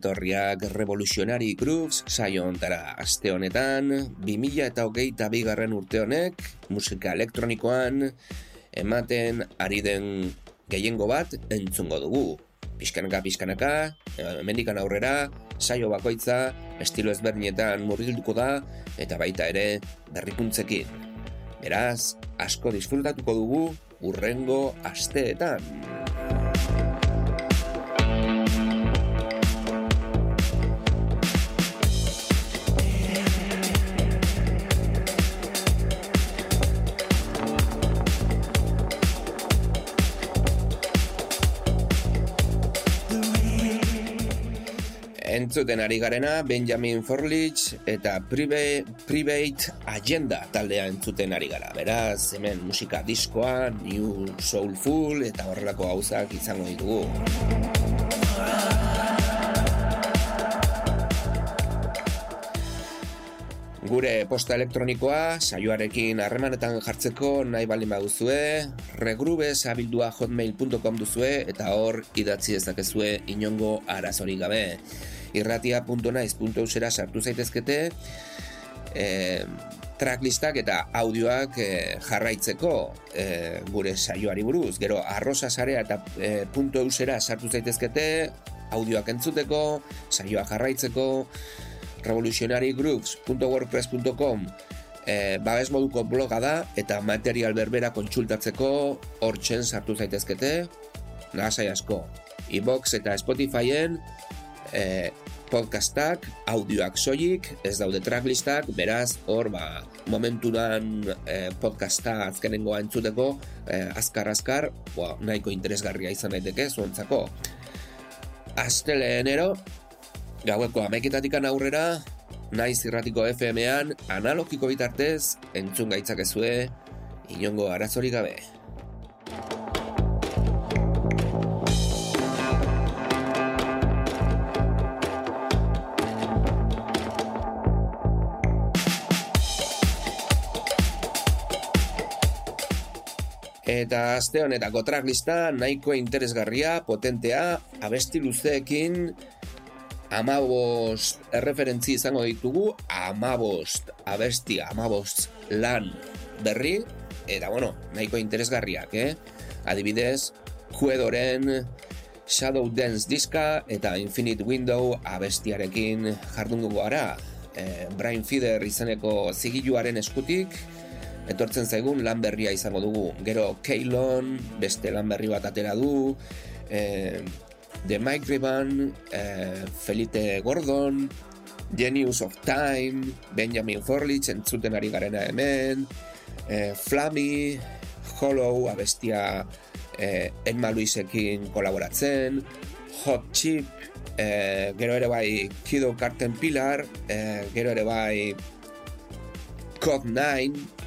etorriak Revolutionary Grooves saio ontara aste honetan, 2000 eta hogeita bigarren urte honek, musika elektronikoan, ematen ari den gehiengo bat entzungo dugu. Piskanaka, piskanaka, mendikan aurrera, saio bakoitza, estilo ezberdinetan murgilduko da, eta baita ere berrikuntzekin. Beraz, asko disfrutatuko dugu urrengo asteetan. Entzuten ari garena Benjamin Forlich eta Private Agenda taldea entzuten ari gara. Beraz, hemen musika diskoa, New Soulful eta horrelako gauzak izango ditugu. Gure posta elektronikoa saioarekin harremanetan jartzeko nahi baldin baduzue, regrubes abildua hotmail.com duzue eta hor idatzi dezakezue inongo arazorik gabe. irratia.naiz.eusera sartu zaitezkete e, tracklistak eta audioak e, jarraitzeko e, gure saioari buruz. Gero arrosa sarea eta e, punto eusera sartu zaitezkete audioak entzuteko, saioa jarraitzeko, revolutionarygroups.wordpress.com e, babes moduko bloga da eta material berbera kontsultatzeko hortzen sartu zaitezkete lasai asko iBox eta Spotifyen e, podcastak, audioak soilik, ez daude tracklistak, beraz, hor, ba, momentudan e, podcasta azkenengoa entzuteko, e, azkar-azkar, ba, nahiko interesgarria izan daiteke, zuentzako. Asteleenero, gaueko ameketatikan aurrera, naiz irratiko FM-ean, analogiko bitartez, entzun gaitzakezue, inongo arazorik gabe. Eta aste honetako tracklista nahiko interesgarria, potentea, abesti luzeekin, amabost erreferentzi izango ditugu, amabost abesti, amabost lan berri, eta bueno, nahiko interesgarriak, eh? Adibidez, Kuedoren Shadow Dance diska eta Infinite Window abestiarekin jardungo gara. E, Brian Feeder izeneko zigiluaren eskutik, etortzen zaigun lan berria izango dugu. Gero Keylon, beste lan berri bat atera du, e, The Mike Riban, e, Felite Gordon, Genius of Time, Benjamin Forlich entzuten ari garena hemen, e, Flammy, Hollow, abestia e, Emma Luisekin kolaboratzen, Hot Chip, e, gero ere bai Kido Carten Pilar, e, gero ere bai Cog 9,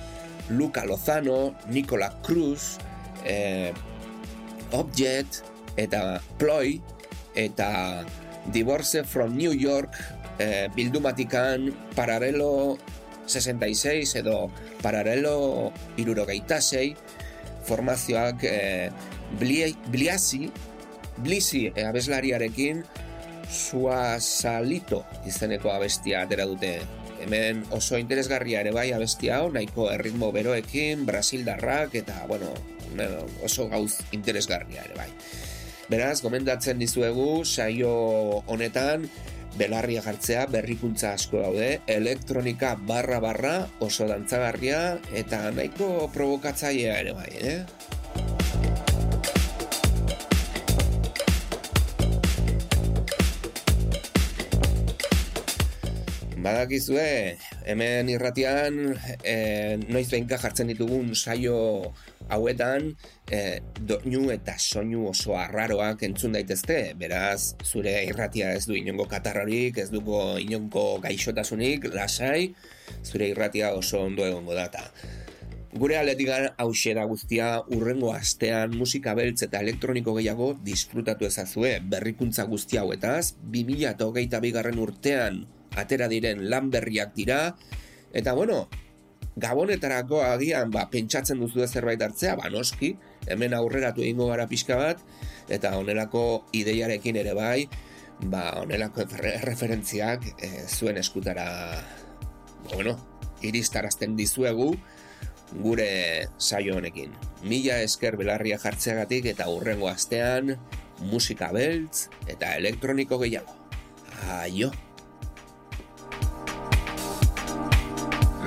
Luca Lozano, Nicola Cruz, e, Object, eta Ploy, eta Divorce from New York, e, bildumatikan Paralelo 66 edo Paralelo irurogeita sei, formazioak e, Bliasi, Blisi e, abeslariarekin Sua Salito izeneko abestia atera dute hemen oso interesgarria ere bai abestia hau, nahiko erritmo beroekin, brasildarrak eta, bueno, oso gauz interesgarria ere bai. Beraz, gomendatzen dizuegu saio honetan belarria jartzea berrikuntza asko daude, elektronika barra barra oso dantzagarria eta nahiko provokatzailea ere bai, eh? Badakizue, hemen irratian, e, noiz behinka jartzen ditugun saio hauetan, e, doinu eta soinu oso arraroak entzun daitezte, beraz, zure irratia ez du inongo katarrorik, ez duko inongo gaixotasunik, lasai, zure irratia oso ondo egongo data. Gure aletik hause da guztia urrengo astean musika beltz eta elektroniko gehiago disfrutatu ezazue berrikuntza guztia hauetaz, 2008 bigarren urtean atera diren lan berriak dira, eta bueno, gabonetarako agian ba, pentsatzen duzu zerbait hartzea, ba noski, hemen aurreratu egingo gara pixka bat, eta honelako ideiarekin ere bai, ba honelako referentziak e, zuen eskutara, bueno, iristarazten dizuegu, gure saio honekin. Mila esker belarria jartzeagatik eta urrengo astean musika beltz eta elektroniko gehiago. Aio!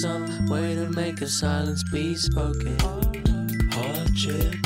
some way to make a silence be spoken. Hardship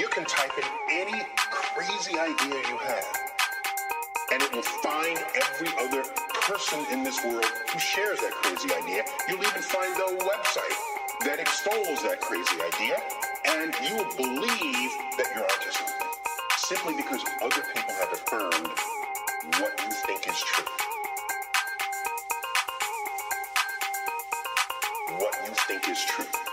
You can type in any crazy idea you have, and it will find every other person in this world who shares that crazy idea. You'll even find the website that extols that crazy idea, and you will believe that you're onto something simply because other people have affirmed what you think is true. What you think is true.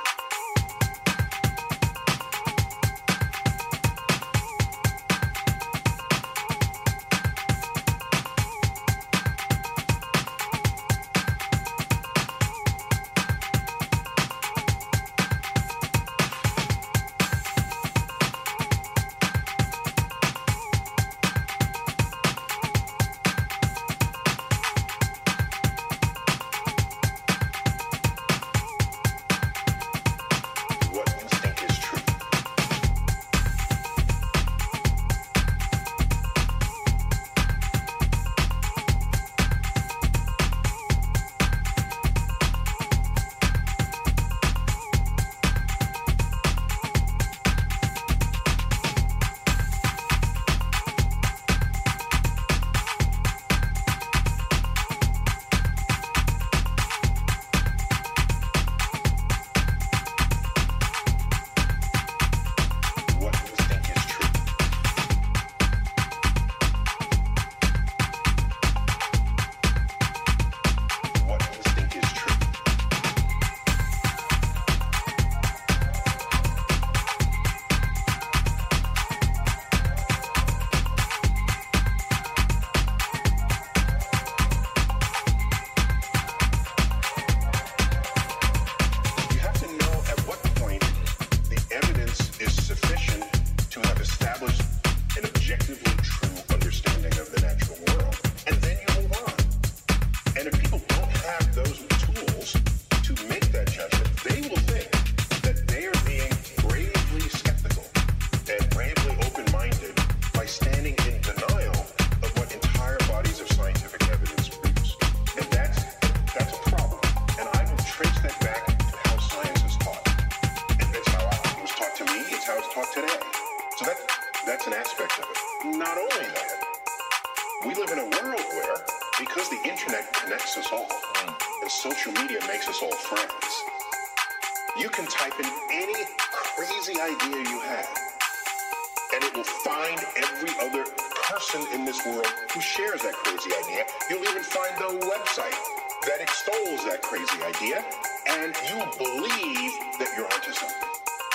shares that crazy idea, you'll even find the website that extols that crazy idea, and you believe that you're onto something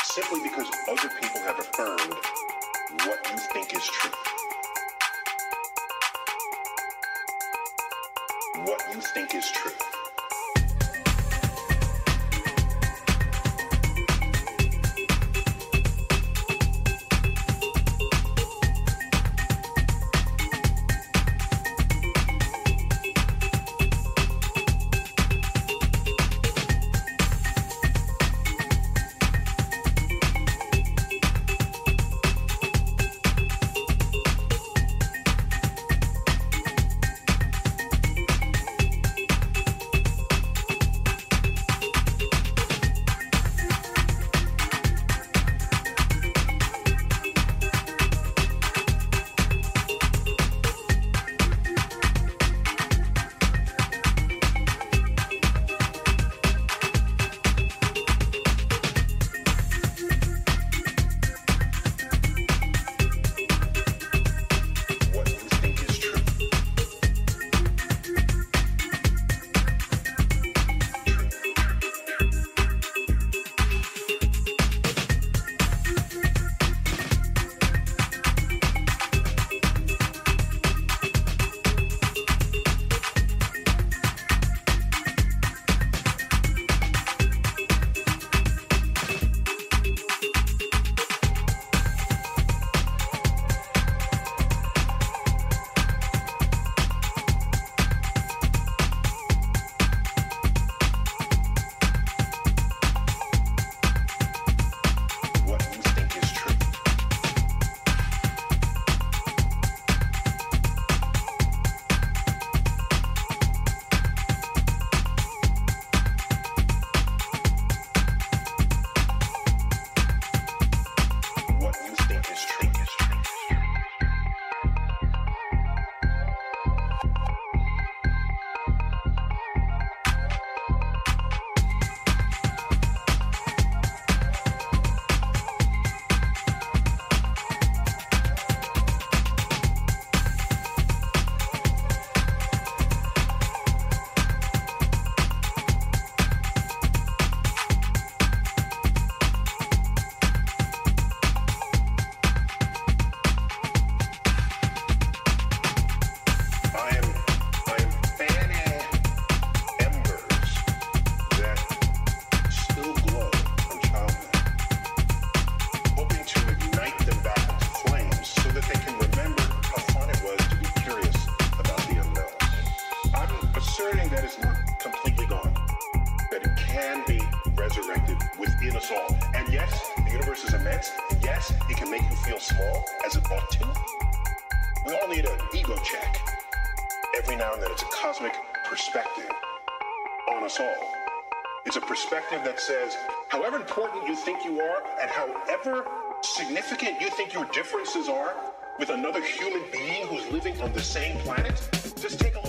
simply because other people have affirmed what you think is true. What you think is true. Says, however important you think you are, and however significant you think your differences are with another human being who's living on the same planet, just take a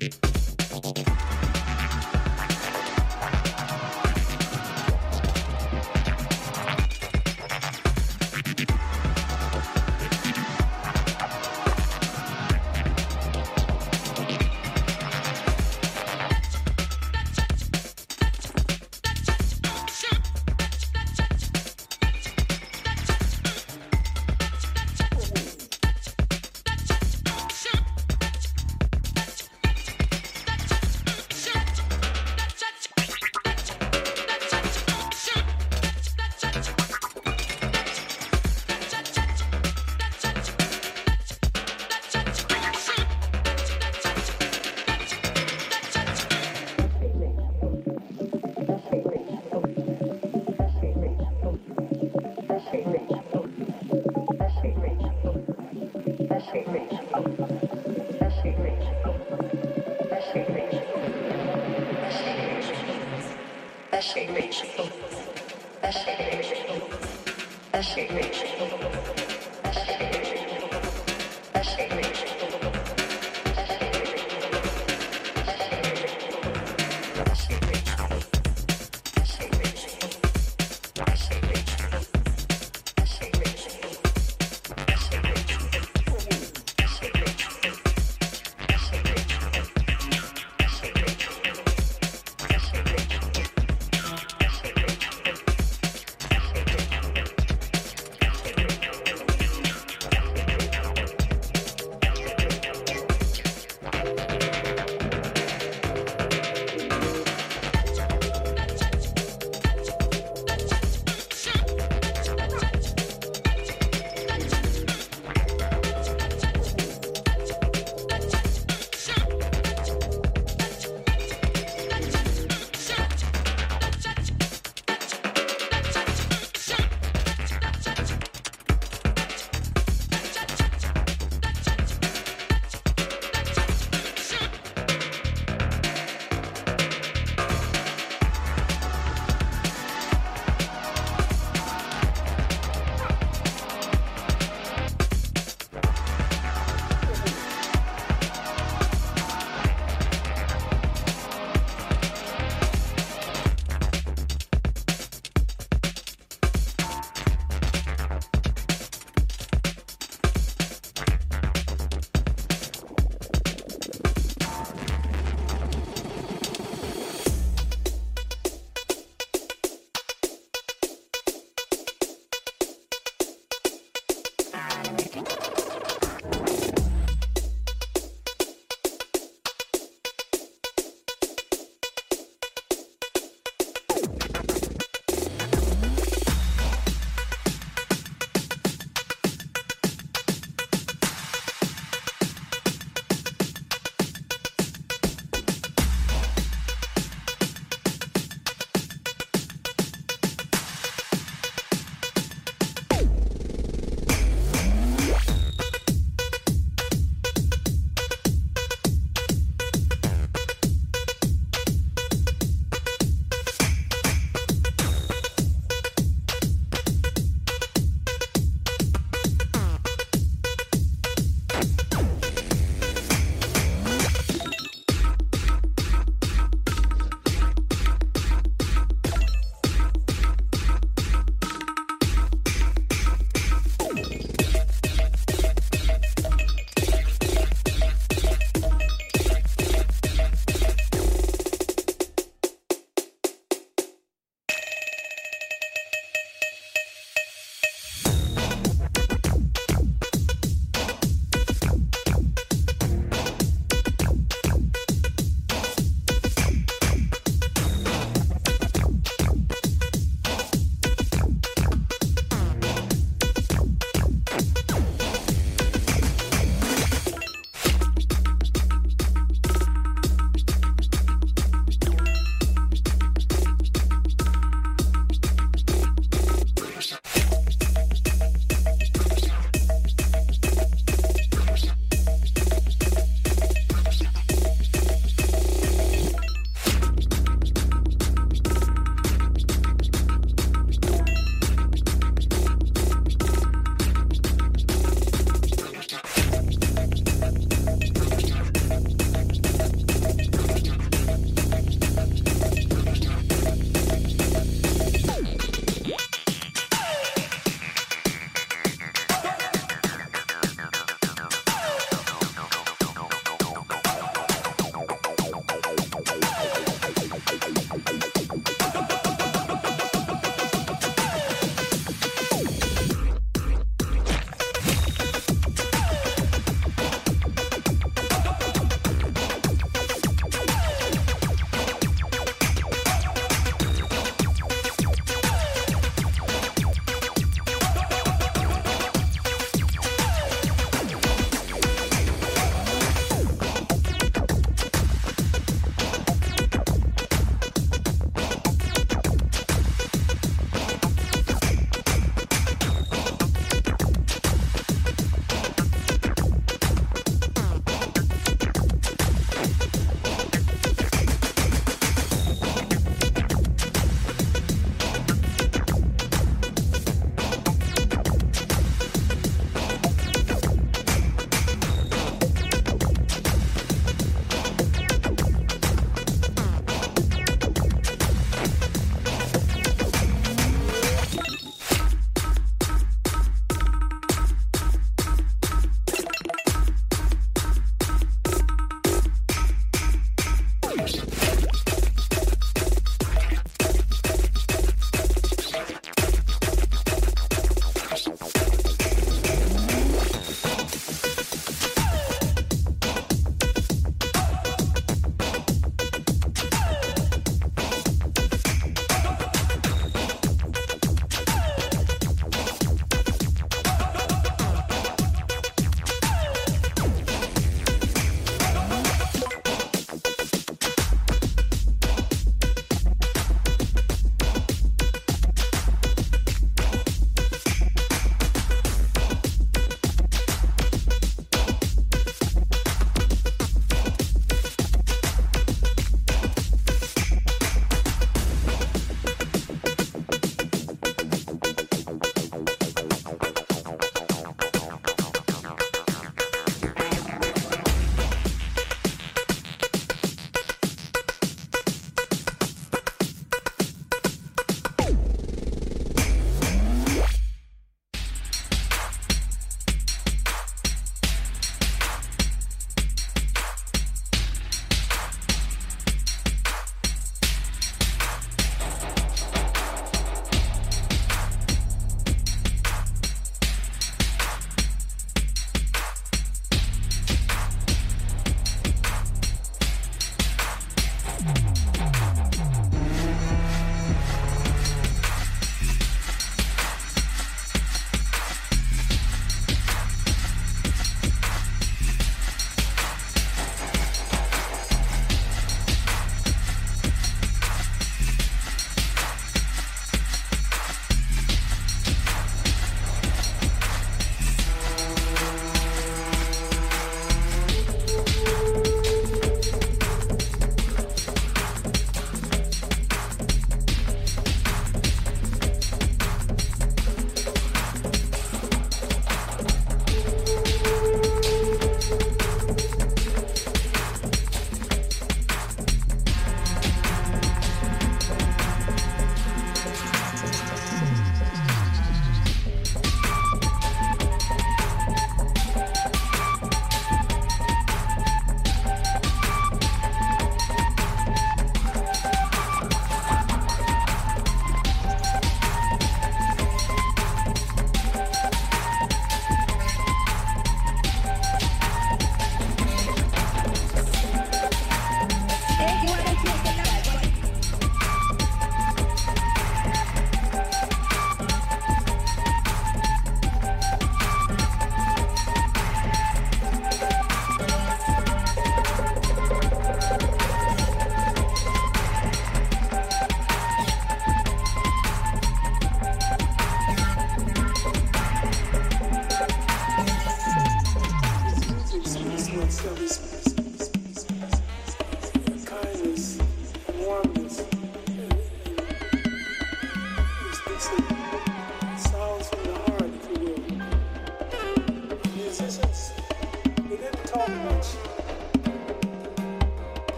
Thank you.